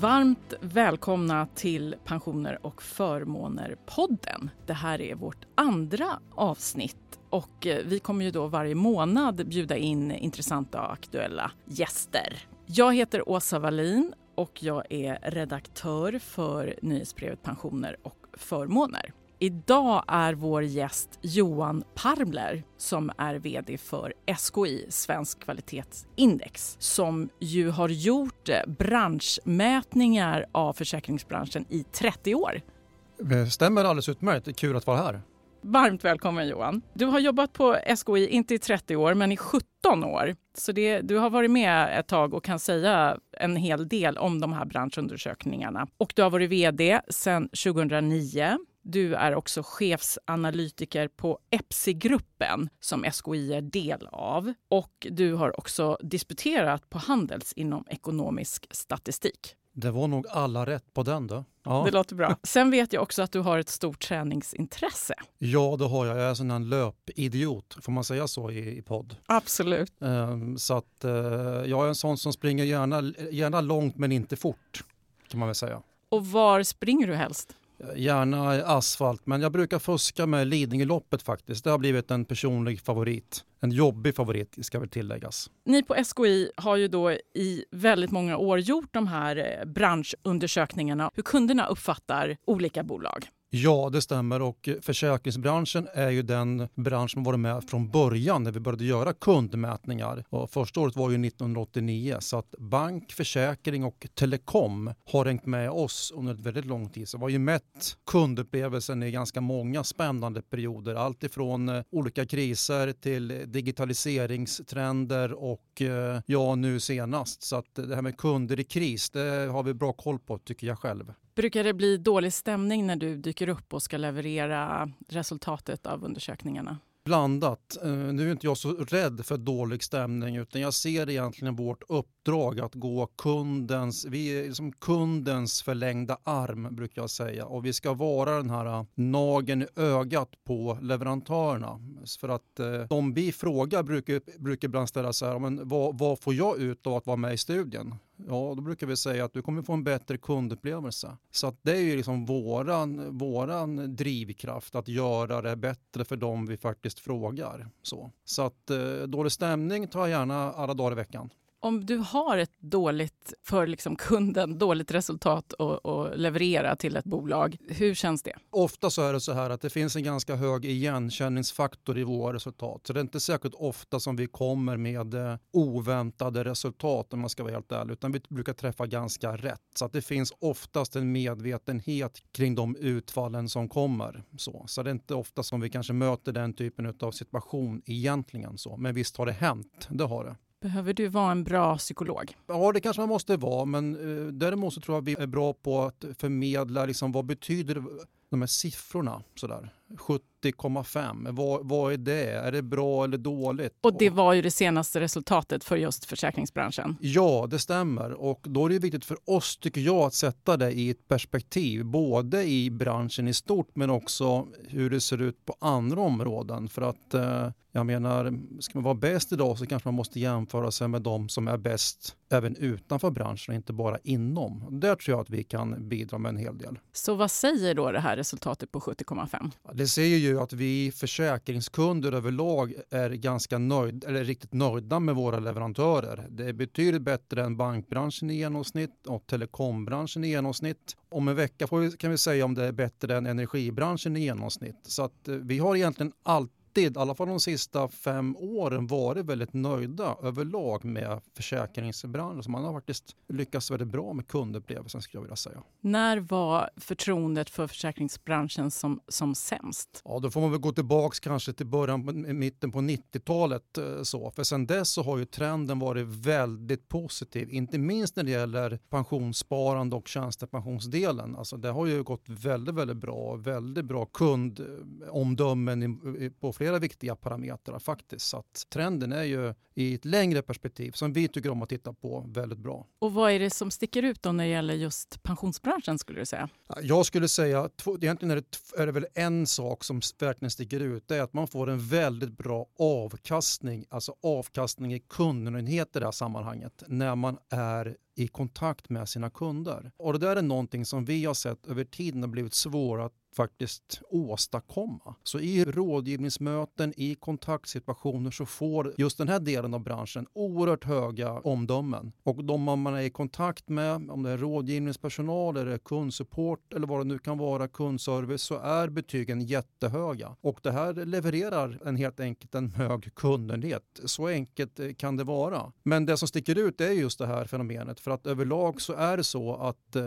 Varmt välkomna till Pensioner och förmåner-podden. Det här är vårt andra avsnitt och eh, vi kommer ju då varje månad bjuda in intressanta och aktuella gäster. Jag heter Åsa Wallin och jag är redaktör för nyhetsbrevet Pensioner och förmåner. Idag är vår gäst Johan Parmler som är vd för SKI, Svensk kvalitetsindex som ju har gjort eh, branschmätningar av försäkringsbranschen i 30 år. Det stämmer alldeles utmärkt. Det är kul att vara här. Varmt välkommen Johan. Du har jobbat på SKI, inte i 30 år, men i 17 år. Så det, du har varit med ett tag och kan säga en hel del om de här branschundersökningarna. Och du har varit vd sedan 2009 du är också chefsanalytiker på EPSI-gruppen som SKI är del av. Och du har också disputerat på Handels inom ekonomisk statistik. Det var nog alla rätt på den då. Ja. Det låter bra. Sen vet jag också att du har ett stort träningsintresse. Ja, det har jag. Jag är en sån här löpidiot, får man säga så i, i podd? Absolut. Um, så att uh, jag är en sån som springer gärna, gärna långt men inte fort, kan man väl säga. Och var springer du helst? Gärna asfalt, men jag brukar fuska med Lidingöloppet faktiskt. Det har blivit en personlig favorit. En jobbig favorit ska väl tilläggas. Ni på SKI har ju då i väldigt många år gjort de här eh, branschundersökningarna hur kunderna uppfattar olika bolag. Ja, det stämmer och eh, försäkringsbranschen är ju den bransch som varit med från början när vi började göra kundmätningar. Och första året var ju 1989 så att bank, försäkring och telekom har hängt med oss under ett väldigt lång tid. Så vi har ju mätt kundupplevelsen i ganska många spännande perioder. Allt ifrån eh, olika kriser till digitaliseringstrender och eh, ja, nu senast. Så att det här med kunder i kris, det har vi bra koll på tycker jag själv. Brukar det bli dålig stämning när du dyker upp och ska leverera resultatet av undersökningarna? Blandat. Eh, nu är inte jag så rädd för dålig stämning utan jag ser egentligen vårt uppdrag att gå kundens, vi är liksom kundens förlängda arm brukar jag säga och vi ska vara den här eh, nagen i ögat på leverantörerna. För att eh, de vi frågar brukar, brukar ibland ställa så här, men vad, vad får jag ut av att vara med i studien? Ja, då brukar vi säga att du kommer få en bättre kundupplevelse. Så att det är ju liksom våran, våran drivkraft att göra det bättre för dem vi faktiskt frågar. Så, så att eh, dålig stämning tar jag gärna alla dagar i veckan. Om du har ett dåligt, för liksom kunden, dåligt resultat att leverera till ett bolag, hur känns det? Ofta så är det så här att det finns en ganska hög igenkänningsfaktor i våra resultat. Så det är inte säkert ofta som vi kommer med eh, oväntade resultat om man ska vara helt ärlig, utan vi brukar träffa ganska rätt. Så att det finns oftast en medvetenhet kring de utfallen som kommer. Så, så det är inte ofta som vi kanske möter den typen av situation egentligen. Så. Men visst har det hänt, det har det. Behöver du vara en bra psykolog? Ja, det kanske man måste vara, men eh, däremot så tror jag vi är bra på att förmedla liksom, vad betyder de här siffrorna sådär. 70,5, vad, vad är det? Är det bra eller dåligt? Och det var ju det senaste resultatet för just försäkringsbranschen. Ja, det stämmer. Och då är det viktigt för oss, tycker jag, att sätta det i ett perspektiv. Både i branschen i stort, men också hur det ser ut på andra områden. För att eh, jag menar, ska man vara bäst idag så kanske man måste jämföra sig med de som är bäst även utanför branschen och inte bara inom. Där tror jag att vi kan bidra med en hel del. Så vad säger då det här resultatet på 70,5? Det säger ju att vi försäkringskunder överlag är ganska nöjda, eller riktigt nöjda med våra leverantörer. Det är betydligt bättre än bankbranschen i genomsnitt och telekombranschen i genomsnitt. Om en vecka vi, kan vi säga om det är bättre än energibranschen i genomsnitt. Så att eh, vi har egentligen alltid alltid, i alla fall de sista fem åren, varit väldigt nöjda överlag med försäkringsbranschen. Så man har faktiskt lyckats väldigt bra med kundupplevelsen skulle jag vilja säga. När var förtroendet för försäkringsbranschen som, som sämst? Ja, då får man väl gå tillbaks kanske till början, mitten på 90-talet. Eh, så. För sen dess så har ju trenden varit väldigt positiv, inte minst när det gäller pensionssparande och tjänstepensionsdelen. Alltså det har ju gått väldigt, väldigt bra, väldigt bra kundomdömen på flera flera viktiga parametrar faktiskt. Så att trenden är ju i ett längre perspektiv som vi tycker om att titta på väldigt bra. Och vad är det som sticker ut då när det gäller just pensionsbranschen skulle du säga? Jag skulle säga egentligen är det, är det väl en sak som verkligen sticker ut. Det är att man får en väldigt bra avkastning, alltså avkastning i kundenhet i det här sammanhanget, när man är i kontakt med sina kunder. Och det där är någonting som vi har sett över tiden har blivit svårt att faktiskt åstadkomma. Så i rådgivningsmöten, i kontaktsituationer så får just den här delen av branschen oerhört höga omdömen. Och de man är i kontakt med, om det är rådgivningspersonal eller kundsupport eller vad det nu kan vara, kundservice, så är betygen jättehöga. Och det här levererar en helt enkelt en hög kundnöjdhet. Så enkelt eh, kan det vara. Men det som sticker ut är just det här fenomenet för att överlag så är det så att eh,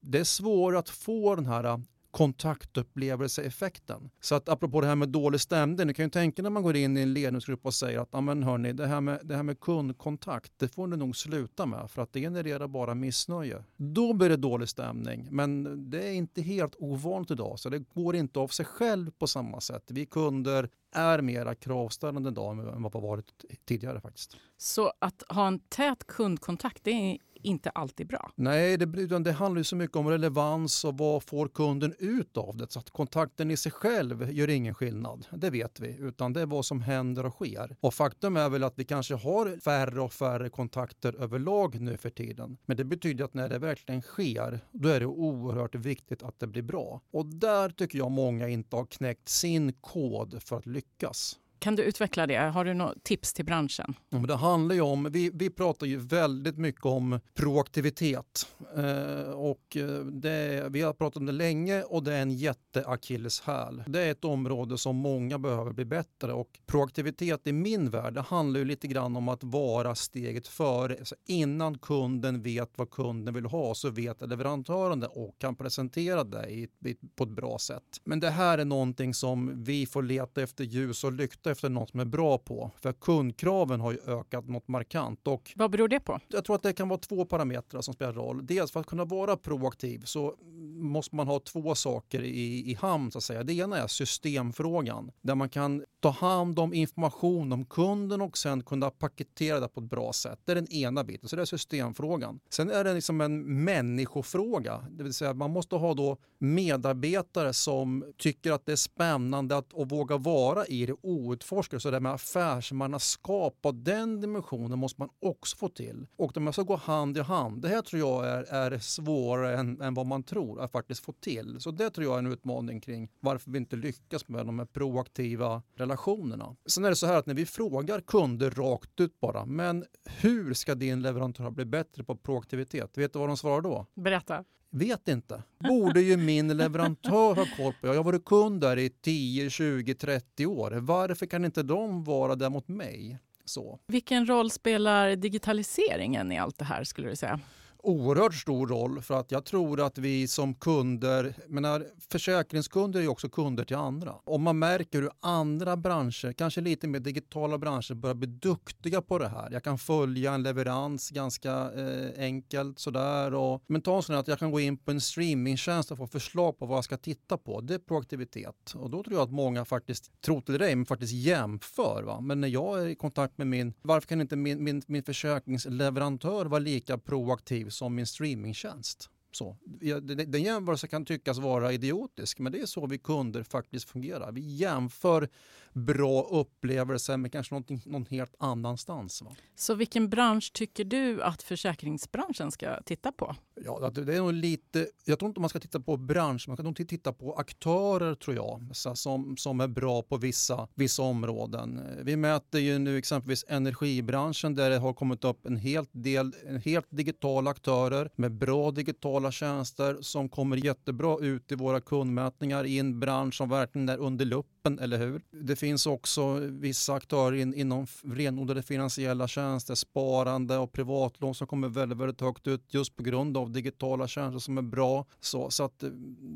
det är svårt att få den här kontaktupplevelseeffekten. Så att apropå det här med dålig stämning, ni kan ju tänka när man går in i en ledningsgrupp och säger att men hörni, det, här med, det här med kundkontakt, det får ni nog sluta med för att det genererar bara missnöje. Då blir det dålig stämning, men det är inte helt ovanligt idag så det går inte av sig själv på samma sätt. Vi kunder är mera kravställande idag än vad det varit tidigare faktiskt. Så att ha en tät kundkontakt, det är inte alltid bra. Nej, det, det handlar ju så mycket om relevans och vad får kunden ut av det. Så att kontakten i sig själv gör ingen skillnad, det vet vi, utan det är vad som händer och sker. Och faktum är väl att vi kanske har färre och färre kontakter överlag nu för tiden. Men det betyder att när det verkligen sker, då är det oerhört viktigt att det blir bra. Och där tycker jag många inte har knäckt sin kod för att lyckas. lyckas. Kan du utveckla det? Har du några tips till branschen? Ja, men det handlar ju om, vi, vi pratar ju väldigt mycket om proaktivitet. Eh, och eh, det, vi har pratat om det länge och det är en jätteakilleshäl. Det är ett område som många behöver bli bättre och proaktivitet i min värld det handlar ju lite grann om att vara steget före. Alltså innan kunden vet vad kunden vill ha så vet leverantören det och kan presentera det i, på ett bra sätt. Men det här är någonting som vi får leta efter ljus och lykta leta efter något som är bra på. För kundkraven har ju ökat något markant. Och Vad beror det på? Jag tror att det kan vara två parametrar som spelar roll. Dels för att kunna vara proaktiv så måste man ha två saker i, i hamn. Så att säga. Det ena är systemfrågan där man kan ta hand om information om kunden och sen kunna paketera det på ett bra sätt. Det är den ena biten, så det är systemfrågan. Sen är det liksom en människofråga, det vill säga man måste ha då medarbetare som tycker att det är spännande att och våga vara i det outforskade. Så det med affärsmannaskap och den dimensionen måste man också få till. Och de ska gå hand i hand. Det här tror jag är, är svårare än, än vad man tror att faktiskt få till. Så det tror jag är en utmaning kring varför vi inte lyckas med de här proaktiva relationerna. Sen är det så här att när vi frågar kunder rakt ut bara, men hur ska din leverantör bli bättre på proaktivitet? Vet du vad de svarar då? Berätta. Vet inte. Borde ju min leverantör ha koll på. Jag har varit kund där i 10, 20, 30 år. Varför kan inte de vara där mot mig? Så. Vilken roll spelar digitaliseringen i allt det här skulle du säga? Oerhört stor roll för att jag tror att vi som kunder, menar, försäkringskunder är ju också kunder till andra. Om man märker hur andra branscher, kanske lite mer digitala branscher, börjar bli duktiga på det här. Jag kan följa en leverans ganska eh, enkelt sådär. Och, men ta en sån här att jag kan gå in på en streamingtjänst och få förslag på vad jag ska titta på. Det är proaktivitet. Och då tror jag att många faktiskt, tro till dig, men faktiskt jämför. Va? Men när jag är i kontakt med min, varför kan inte min, min, min försäkringsleverantör vara lika proaktiv som min streamingtjänst. Så, den jämförelsen kan tyckas vara idiotisk men det är så vi kunder faktiskt fungerar. Vi jämför bra upplevelser med kanske någonting, någon helt annanstans. Va? Så vilken bransch tycker du att försäkringsbranschen ska titta på? Ja, det är nog lite, jag tror inte man ska titta på bransch, man kan nog titta på aktörer tror jag, så, som, som är bra på vissa, vissa områden. Vi mäter ju nu exempelvis energibranschen där det har kommit upp en helt del en helt digitala aktörer med bra digitala tjänster som kommer jättebra ut i våra kundmätningar i en bransch som verkligen är under luppen, eller hur? Det finns också vissa aktörer in, inom renodlade finansiella tjänster, sparande och privatlån som kommer väldigt, väldigt högt ut just på grund av digitala tjänster som är bra. Så, så att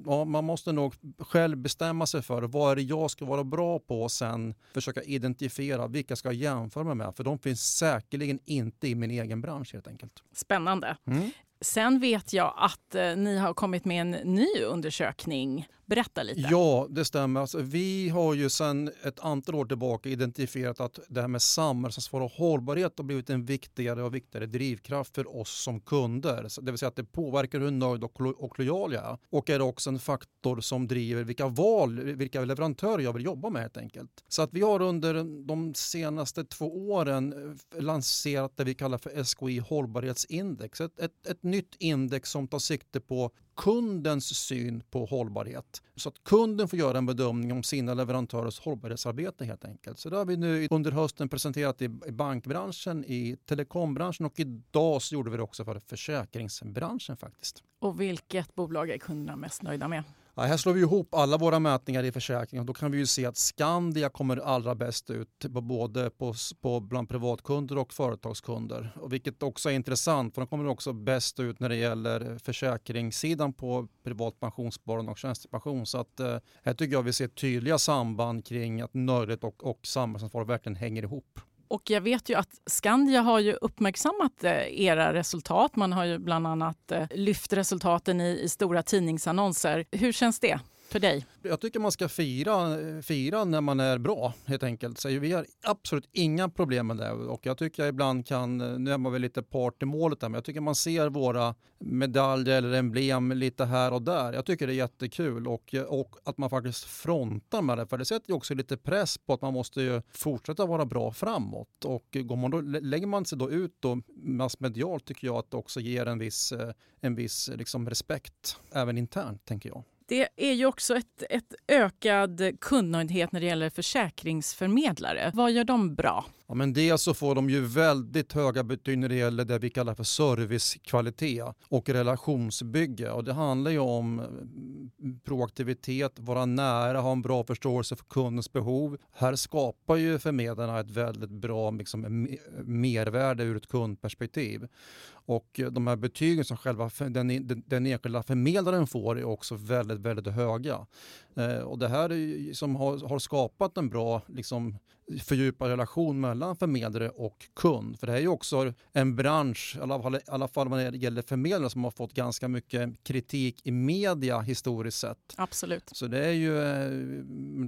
ja, man måste nog själv bestämma sig för vad är det jag ska vara bra på och sen försöka identifiera vilka ska jag jämföra mig med för de finns säkerligen inte i min egen bransch helt enkelt. Spännande. Mm. Sen vet jag att eh, ni har kommit med en ny undersökning Berätta lite. Ja, det stämmer. Alltså, vi har ju sedan ett antal år tillbaka identifierat att det här med samhällsansvar och hållbarhet har blivit en viktigare och viktigare drivkraft för oss som kunder. Det vill säga att det påverkar hur nöjd och lojal jag är och är också en faktor som driver vilka val, vilka leverantörer jag vill jobba med helt enkelt. Så att vi har under de senaste två åren eh, lanserat det vi kallar för SKI hållbarhetsindex. Ett, ett, ett nytt index som tar sikte på kundens syn på hållbarhet. Så att kunden får göra en bedömning om sina leverantörers hållbarhetsarbete helt enkelt. Så det har vi nu under hösten presenterat i bankbranschen, i telekombranschen och idag så gjorde vi det också för försäkringsbranschen faktiskt. Och vilket bolag är kunderna mest nöjda med? Ja, här slår vi ihop alla våra mätningar i försäkringen. och då kan vi ju se att Skandia kommer allra bäst ut både på, på bland privatkunder och företagskunder. Och vilket också är intressant för de kommer också bäst ut när det gäller försäkringssidan på privat pensionssparande och tjänstepension. Så att, eh, här tycker jag vi ser tydliga samband kring att Nördigt och, och samhällsansvar verkligen hänger ihop. Och jag vet ju att Skandia har ju uppmärksammat eh, era resultat. Man har ju bland annat eh, lyft resultaten i, i stora tidningsannonser. Hur känns det? För dig? Jag tycker man ska fira, fira när man är bra helt enkelt. Så vi har absolut inga problem med det och jag tycker jag ibland kan, nu är man väl lite part i målet där, men jag tycker man ser våra medaljer eller emblem lite här och där. Jag tycker det är jättekul och, och att man faktiskt frontar med det för det sätter ju också lite press på att man måste ju fortsätta vara bra framåt och går man då, lägger man sig då ut då massmedialt tycker jag att det också ger en viss, en viss liksom respekt även internt tänker jag. Det är ju också ett, ett ökad kundnöjdhet när det gäller försäkringsförmedlare. Vad gör de bra? Ja, men dels så får de ju väldigt höga betyg när det gäller det vi kallar för servicekvalitet och relationsbygge. Och det handlar ju om mm, proaktivitet, vara nära, ha en bra förståelse för kundens behov. Här skapar ju förmedlarna ett väldigt bra liksom, mervärde ur ett kundperspektiv. Och de här betygen som själva e-, den, den enskilda förmedlaren får är också väldigt, väldigt höga. Eh, och det här är, som har, har skapat en bra liksom, fördjupad relation mellan förmedlare och kund. För det här är ju också en bransch, i alla fall, i alla fall vad det gäller förmedlare, som har fått ganska mycket kritik i media historiskt sett. Absolut. Så det är ju, eh,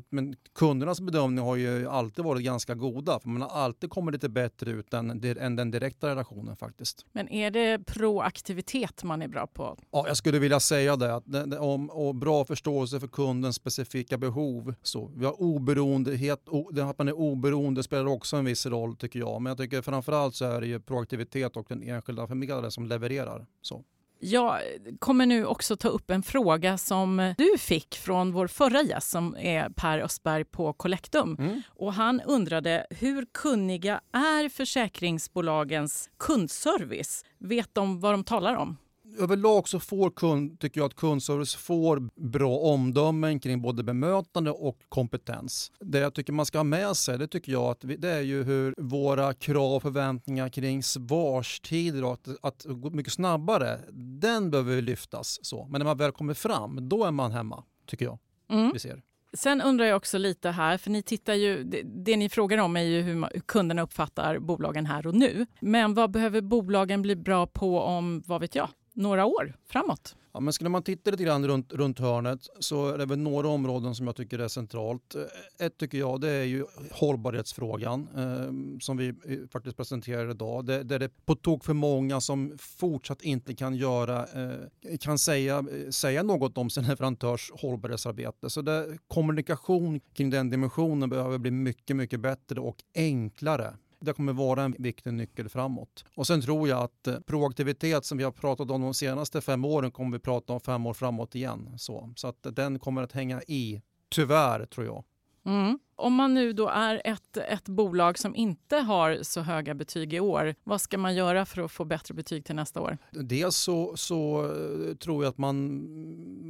men kundernas bedömning har ju alltid varit ganska goda, för man har alltid kommit lite bättre ut än, än den direkta relationen faktiskt. Men är det proaktivitet man är bra på? Ja, jag skulle vilja säga det. Att det, om, och bra förståelse för kundens specifika behov. Så vi har oberoendehet, att man är oberoende spelar också en viss roll tycker jag. Men jag tycker framförallt så är det ju proaktivitet och den enskilda förmedlaren som levererar. Så. Jag kommer nu också ta upp en fråga som du fick från vår förra gäst som är Per Östberg på Collectum. Mm. Och han undrade hur kunniga är försäkringsbolagens kundservice? Vet de vad de talar om? Överlag så får kund, tycker jag att kundservice får bra omdömen kring både bemötande och kompetens. Det jag tycker man ska ha med sig det tycker jag att det är ju hur våra krav och förväntningar kring svarstider och att, att gå mycket snabbare, den behöver lyftas. Så. Men när man väl kommer fram, då är man hemma, tycker jag. Mm. Vi ser. Sen undrar jag också lite här, för ni tittar ju, det, det ni frågar om är ju hur kunderna uppfattar bolagen här och nu. Men vad behöver bolagen bli bra på om, vad vet jag, några år framåt. Ja, men skulle man titta lite grann runt, runt hörnet så är det väl några områden som jag tycker är centralt. Eh, ett tycker jag det är ju hållbarhetsfrågan eh, som vi eh, faktiskt presenterar idag. Det, det är det på tok för många som fortsatt inte kan göra, eh, kan säga, eh, säga något om sin leverantörs hållbarhetsarbete. Så det, kommunikation kring den dimensionen behöver bli mycket, mycket bättre och enklare det kommer vara en viktig nyckel framåt. Och sen tror jag att eh, proaktivitet som vi har pratat om de senaste fem åren kommer vi prata om fem år framåt igen. Så, så att den kommer att hänga i, tyvärr tror jag. Mm. Om man nu då är ett, ett bolag som inte har så höga betyg i år, vad ska man göra för att få bättre betyg till nästa år? Dels så, så eh, tror jag att man,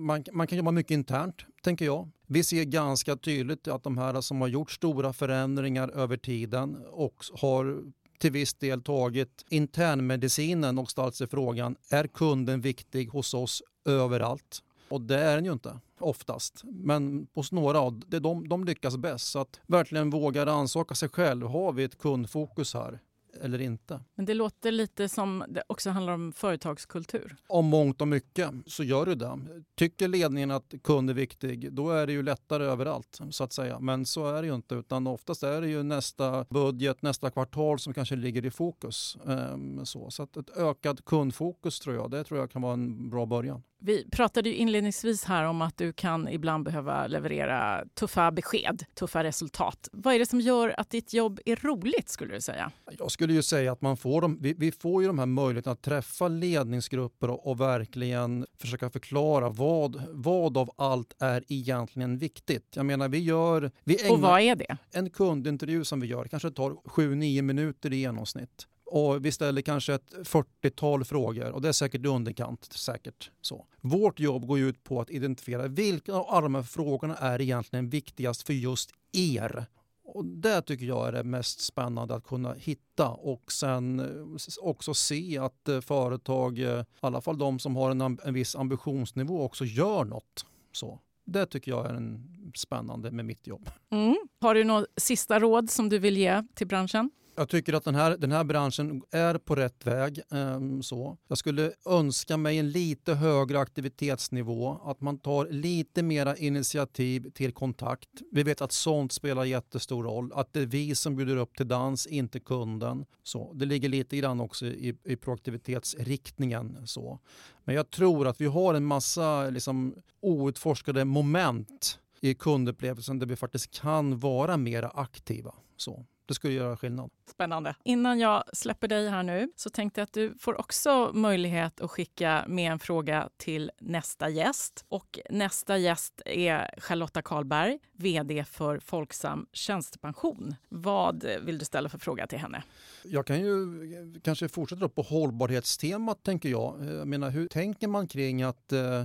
man, man kan jobba mycket internt, tänker jag. Vi ser ganska tydligt att de här som har gjort stora förändringar över tiden och har till viss del tagit internmedicinen och ställt sig frågan, är kunden viktig hos oss överallt? Och det är den ju inte oftast. Men hos några, de, de lyckas bäst. Så att verkligen våga rannsaka sig själv. Har vi ett kundfokus här? eller inte. Men det låter lite som det också handlar om företagskultur. Om mångt och mycket så gör det det. Tycker ledningen att kund är viktig, då är det ju lättare överallt så att säga. Men så är det ju inte, utan oftast är det ju nästa budget, nästa kvartal som kanske ligger i fokus. Ehm, så så att ett ökat kundfokus tror jag, det tror jag kan vara en bra början. Vi pratade ju inledningsvis här om att du kan ibland behöva leverera tuffa besked, tuffa resultat. Vad är det som gör att ditt jobb är roligt skulle du säga? Jag skulle ju säga att man får de, vi, vi får ju de här möjligheterna att träffa ledningsgrupper och, och, verkligen försöka förklara vad, vad av allt är egentligen viktigt. Jag menar vi gör... Vi ägnar, och vad är det? En kundintervju som vi gör kanske tar 7-9 minuter i genomsnitt och vi ställer kanske ett 40-tal frågor och det är säkert i underkant. Säkert så. Vårt jobb går ut på att identifiera vilka av alla de här frågorna är egentligen viktigast för just er. Och det tycker jag är det mest spännande att kunna hitta och sen eh, också se att eh, företag, eh, i alla fall de som har en, en viss ambitionsnivå, också gör något. Så. Det tycker jag är en spännande med mitt jobb. Mm. Har du något sista råd som du vill ge till branschen? Jag tycker att den här, den här branschen är på rätt väg. Um, så. Jag skulle önska mig en lite högre aktivitetsnivå, att man tar lite mera initiativ till kontakt. Vi vet att sånt spelar jättestor roll, att det är vi som bjuder upp till dans, inte kunden. Så. Det ligger lite grann också i, i proaktivitetsriktningen. Så. Men jag tror att vi har en massa liksom, outforskade moment i kundupplevelsen där vi faktiskt kan vara mera aktiva. Så. Det skulle göra skillnad. Spännande. Innan jag släpper dig här nu så tänkte jag att du får också möjlighet att skicka med en fråga till nästa gäst. Och nästa gäst är Charlotta Karlberg, vd för Folksam Tjänstepension. Vad vill du ställa för fråga till henne? Jag kan ju kanske fortsätta på hållbarhetstemat tänker jag. Jag menar, hur tänker man kring att eh,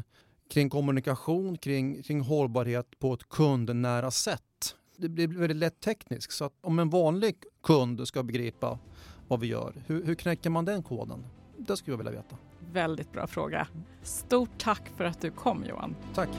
kring kommunikation kring, kring hållbarhet på ett kundnära sätt? Det blir väldigt lätt tekniskt. Så att om en vanlig kund ska begripa vad vi gör, hur, hur knäcker man den koden? Det skulle jag vilja veta. Väldigt bra fråga. Stort tack för att du kom Johan. Tack.